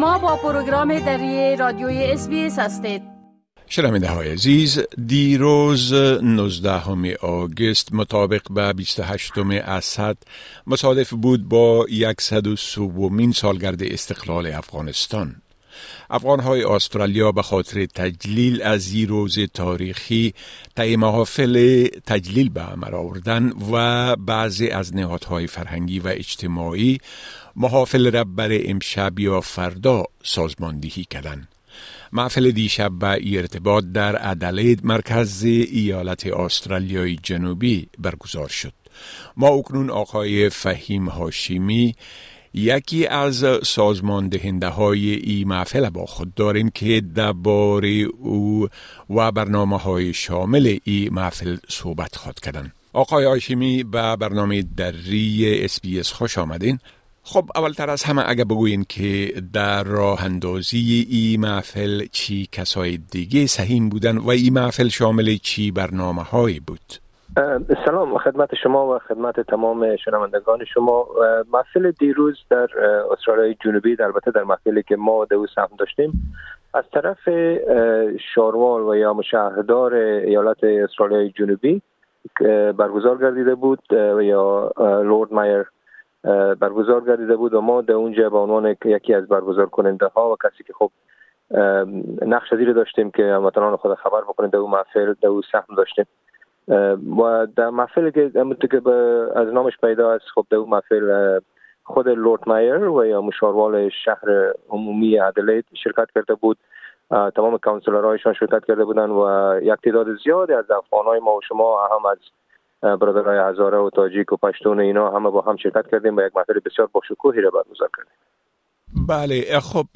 شما با پروگرام دری رادیوی اس هستید. شنونده های عزیز دیروز 19 آگست مطابق به 28 اسد مصادف بود با 103 سالگرد استقلال افغانستان. افغانهای استرالیا به خاطر تجلیل از این روز تاریخی طی محافل تجلیل به عمل آوردن و بعضی از نهادهای فرهنگی و اجتماعی محافل را بر امشب یا فردا سازماندهی کردند. محفل دیشب به ارتباط در ادلاید مرکز ایالت استرالیای جنوبی برگزار شد. ما اکنون آقای فهیم هاشمی یکی از سازمان دهنده های ای محفل با خود داریم که درباره او و برنامه های شامل ای محفل صحبت خواد کردن. آقای هاشمی به برنامه دری SBS خوش آمدین. خب اولتر از همه اگه بگوین که در راه اندازی ای محفل چی کسای دیگه سهیم بودن و ای محفل شامل چی برنامه های بود؟ سلام خدمت شما و خدمت تمام شنوندگان شما. محفل دیروز در استرالیا جنوبی البته در محفلی که ما دو هم داشتیم از طرف شاروال و یا مشاهدار ایالت استرالیا جنوبی برگزار گردیده بود و یا لورد مایر برگزار گردیده بود و ما در اونجا به عنوان یکی از برگزار کننده ها و کسی که خب نقش زیر داشتیم که هموطنان خود خبر بکنیم در اون محفل در اون سهم داشتیم. و در محفل که که از نامش پیدا است خب در اون محفل خود لورد مایر و یا مشاروال شهر عمومی ادلید شرکت کرده بود. تمام کانسلرهایشان شرکت کرده بودن و یک تعداد زیادی از افغانهای ما و شما هم از برادرای هزاره و تاجیک و پشتون اینا همه با هم شرکت کردیم و یک محفل بسیار با شکوهی را برگزار کردیم. بله خب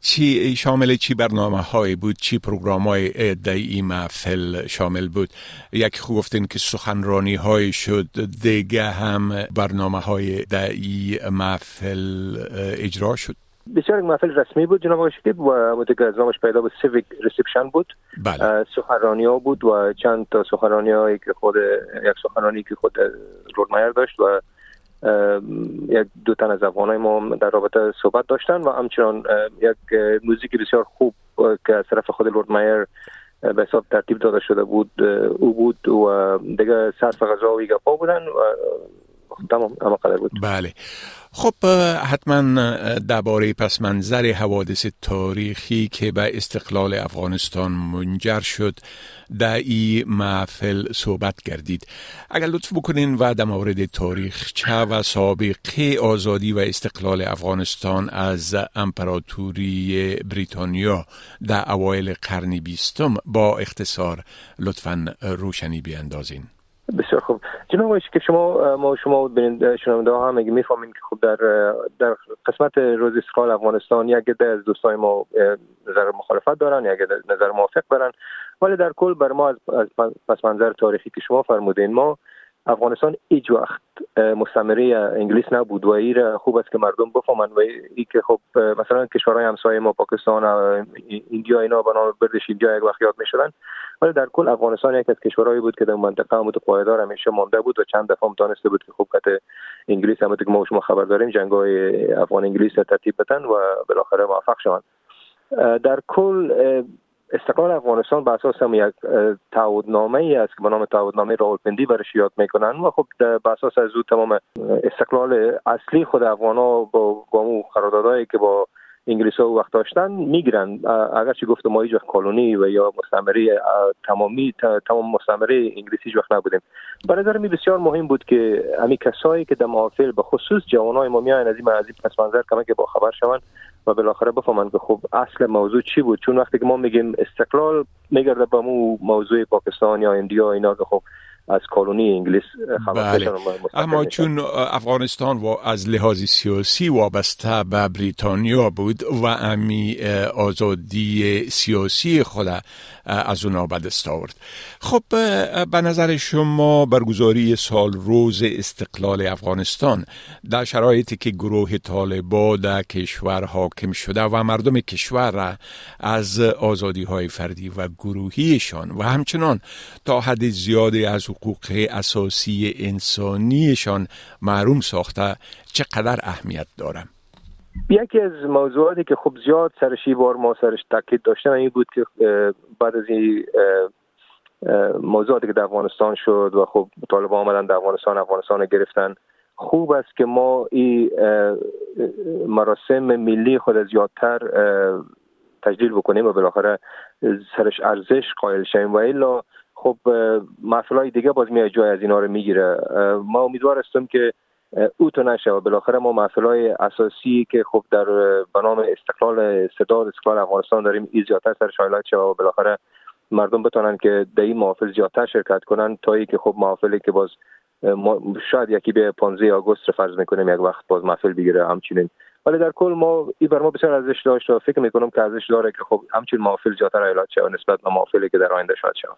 چی شامل چی برنامه های بود؟ چی program های این محفل شامل بود؟ یک خوب گفتین که سخنرانی های شد دیگه هم برنامه های این محفل اجرا شد. بسیار محفل رسمی بود جناب آقای شکیب و که از نامش پیدا بود civic reception بود. بله. سخنرانی ها بود و چند تا سخنرانی هایی که خود یک سخنرانی که خود لورد مایر داشت و یک دو تن از افغانای ما در رابطه صحبت داشتن و همچنان یک موزیک بسیار خوب که از طرف خود لورد مایر به حساب ترتیب داده شده بود او بود و دیگه صرف غذا و گپا بودن و تمام همه قدر بود. بله. خب حتما درباره پس منظر حوادث تاریخی که به استقلال افغانستان منجر شد در این محفل صحبت کردید. اگر لطف بکنین و در مورد تاریخ چه و سابقه آزادی و استقلال افغانستان از امپراتوری بریتانیا در اوایل قرن بیستم با اختصار لطفا روشنی بیاندازین. بسیار خوب. جناب که شما ما شما ببینید شنونده ها هم اگه می‌فهمین که خب در در قسمت روز استقلال افغانستان یک عده از دوستای ما نظر مخالفت دارن یک نظر موافق دارن. ولی در کل بر ما از پس منظر تاریخی که شما فرمودین ما افغانستان هیچ وقت مستمره انگلیس نبود و این خوب است که مردم بفهمن و ای که خب مثلا کشورهای همسایه ما پاکستان ایندیا اینا به نام بردش اینجا یک وقت یاد می‌شدن. ولی در کل افغانستان یک از کشورهایی بود که در منطقه متقاعدار همیشه مانده بود و چند دفعه دانسته بود که خوب کت انگلیس هم که ما شما خبر داریم جنگ های افغان انگلیس ترتیب بتن و بالاخره موفق شوند. در کل استقلال افغانستان به اساس هم یک تعهدنامه ای است که به نام تعهدنامه راولپندی برش یاد می‌کنن و خب به اساس از او تمام استقلال اصلی خود افغان ها با, با اون قراردادهایی که با انگلیس ها وقت داشتن می‌گیرن. اگر چی گفت ما هیچ کالونی و یا مستعمره تمامی تمام مستعمره انگلیسی هیچ وقت نبودیم. برای نظر بسیار مهم بود که همین کسایی که در محافل به خصوص جوانای ما میاین از این از این پس منظر کمک که با خبر شوند و بالاخره بفهمن که خب اصل موضوع چی بود. چون وقتی که ما میگیم استقلال میگرده به مو موضوع پاکستان یا اندیا اینا که خب از کالونی انگلیس بله. اما چون افغانستان و از لحاظ سیاسی وابسته به بریتانیا بود و امی آزادی سیاسی خود از اونا به دست آورد خب به نظر شما برگزاری سال روز استقلال افغانستان در شرایطی که گروه طالبا در کشور حاکم شده و مردم کشور را از آزادی های فردی و گروهیشان و همچنان تا حد زیادی از حقوق اساسی انسانیشان معروم ساخته چقدر اهمیت دارم؟ یکی از موضوعاتی که خب زیاد سرش بار ما سرش تاکید داشتم این بود که بعد از این موضوعاتی که در افغانستان شد و خب طالبان آمدن در افغانستان افغانستان گرفتن خوب است که ما این مراسم ملی خود زیادتر تجلیل بکنیم و بالاخره سرش ارزش قائل شیم و الا خب های دیگه باز میاد جای از اینا رو می‌گیره. ما امیدوار هستم که او تو نشه و بالاخره ما های اساسی که خب در بنام استقلال صدا استقلال افغانستان داریم ای زیادتر سر شایلات شه و بالاخره مردم بتونن که در این محافل زیادتر شرکت کنن تا ای که خب محافلی که باز شاید یکی به 15 آگوست فرض می‌کنیم یک وقت باز محفل بگیره همچنین. ولی در کل ما این بر ما بسیار ارزش داشت و فکر می‌کنم که ارزش داره که خب همچنین محافل زیادتر ایلات شه نسبت به محافلی که در آینده شاید شود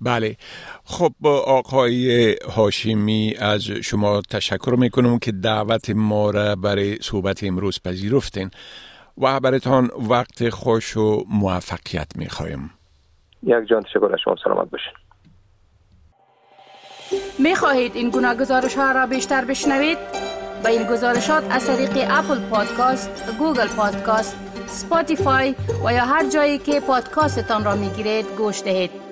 بله خب آقای هاشمی از شما تشکر می‌کنم که دعوت ما را برای صحبت امروز پذیرفتین و برایتان وقت خوش و موفقیت می‌خوایم یک جان تشکر از شما سلامت باشین می خواهید این گونه گزارش ها را بیشتر بشنوید؟ با این گزارشات از طریق Apple Podcast، Google Podcast، Spotify و یا هر جایی که پادکاستتان را می گیرید گوش دهید.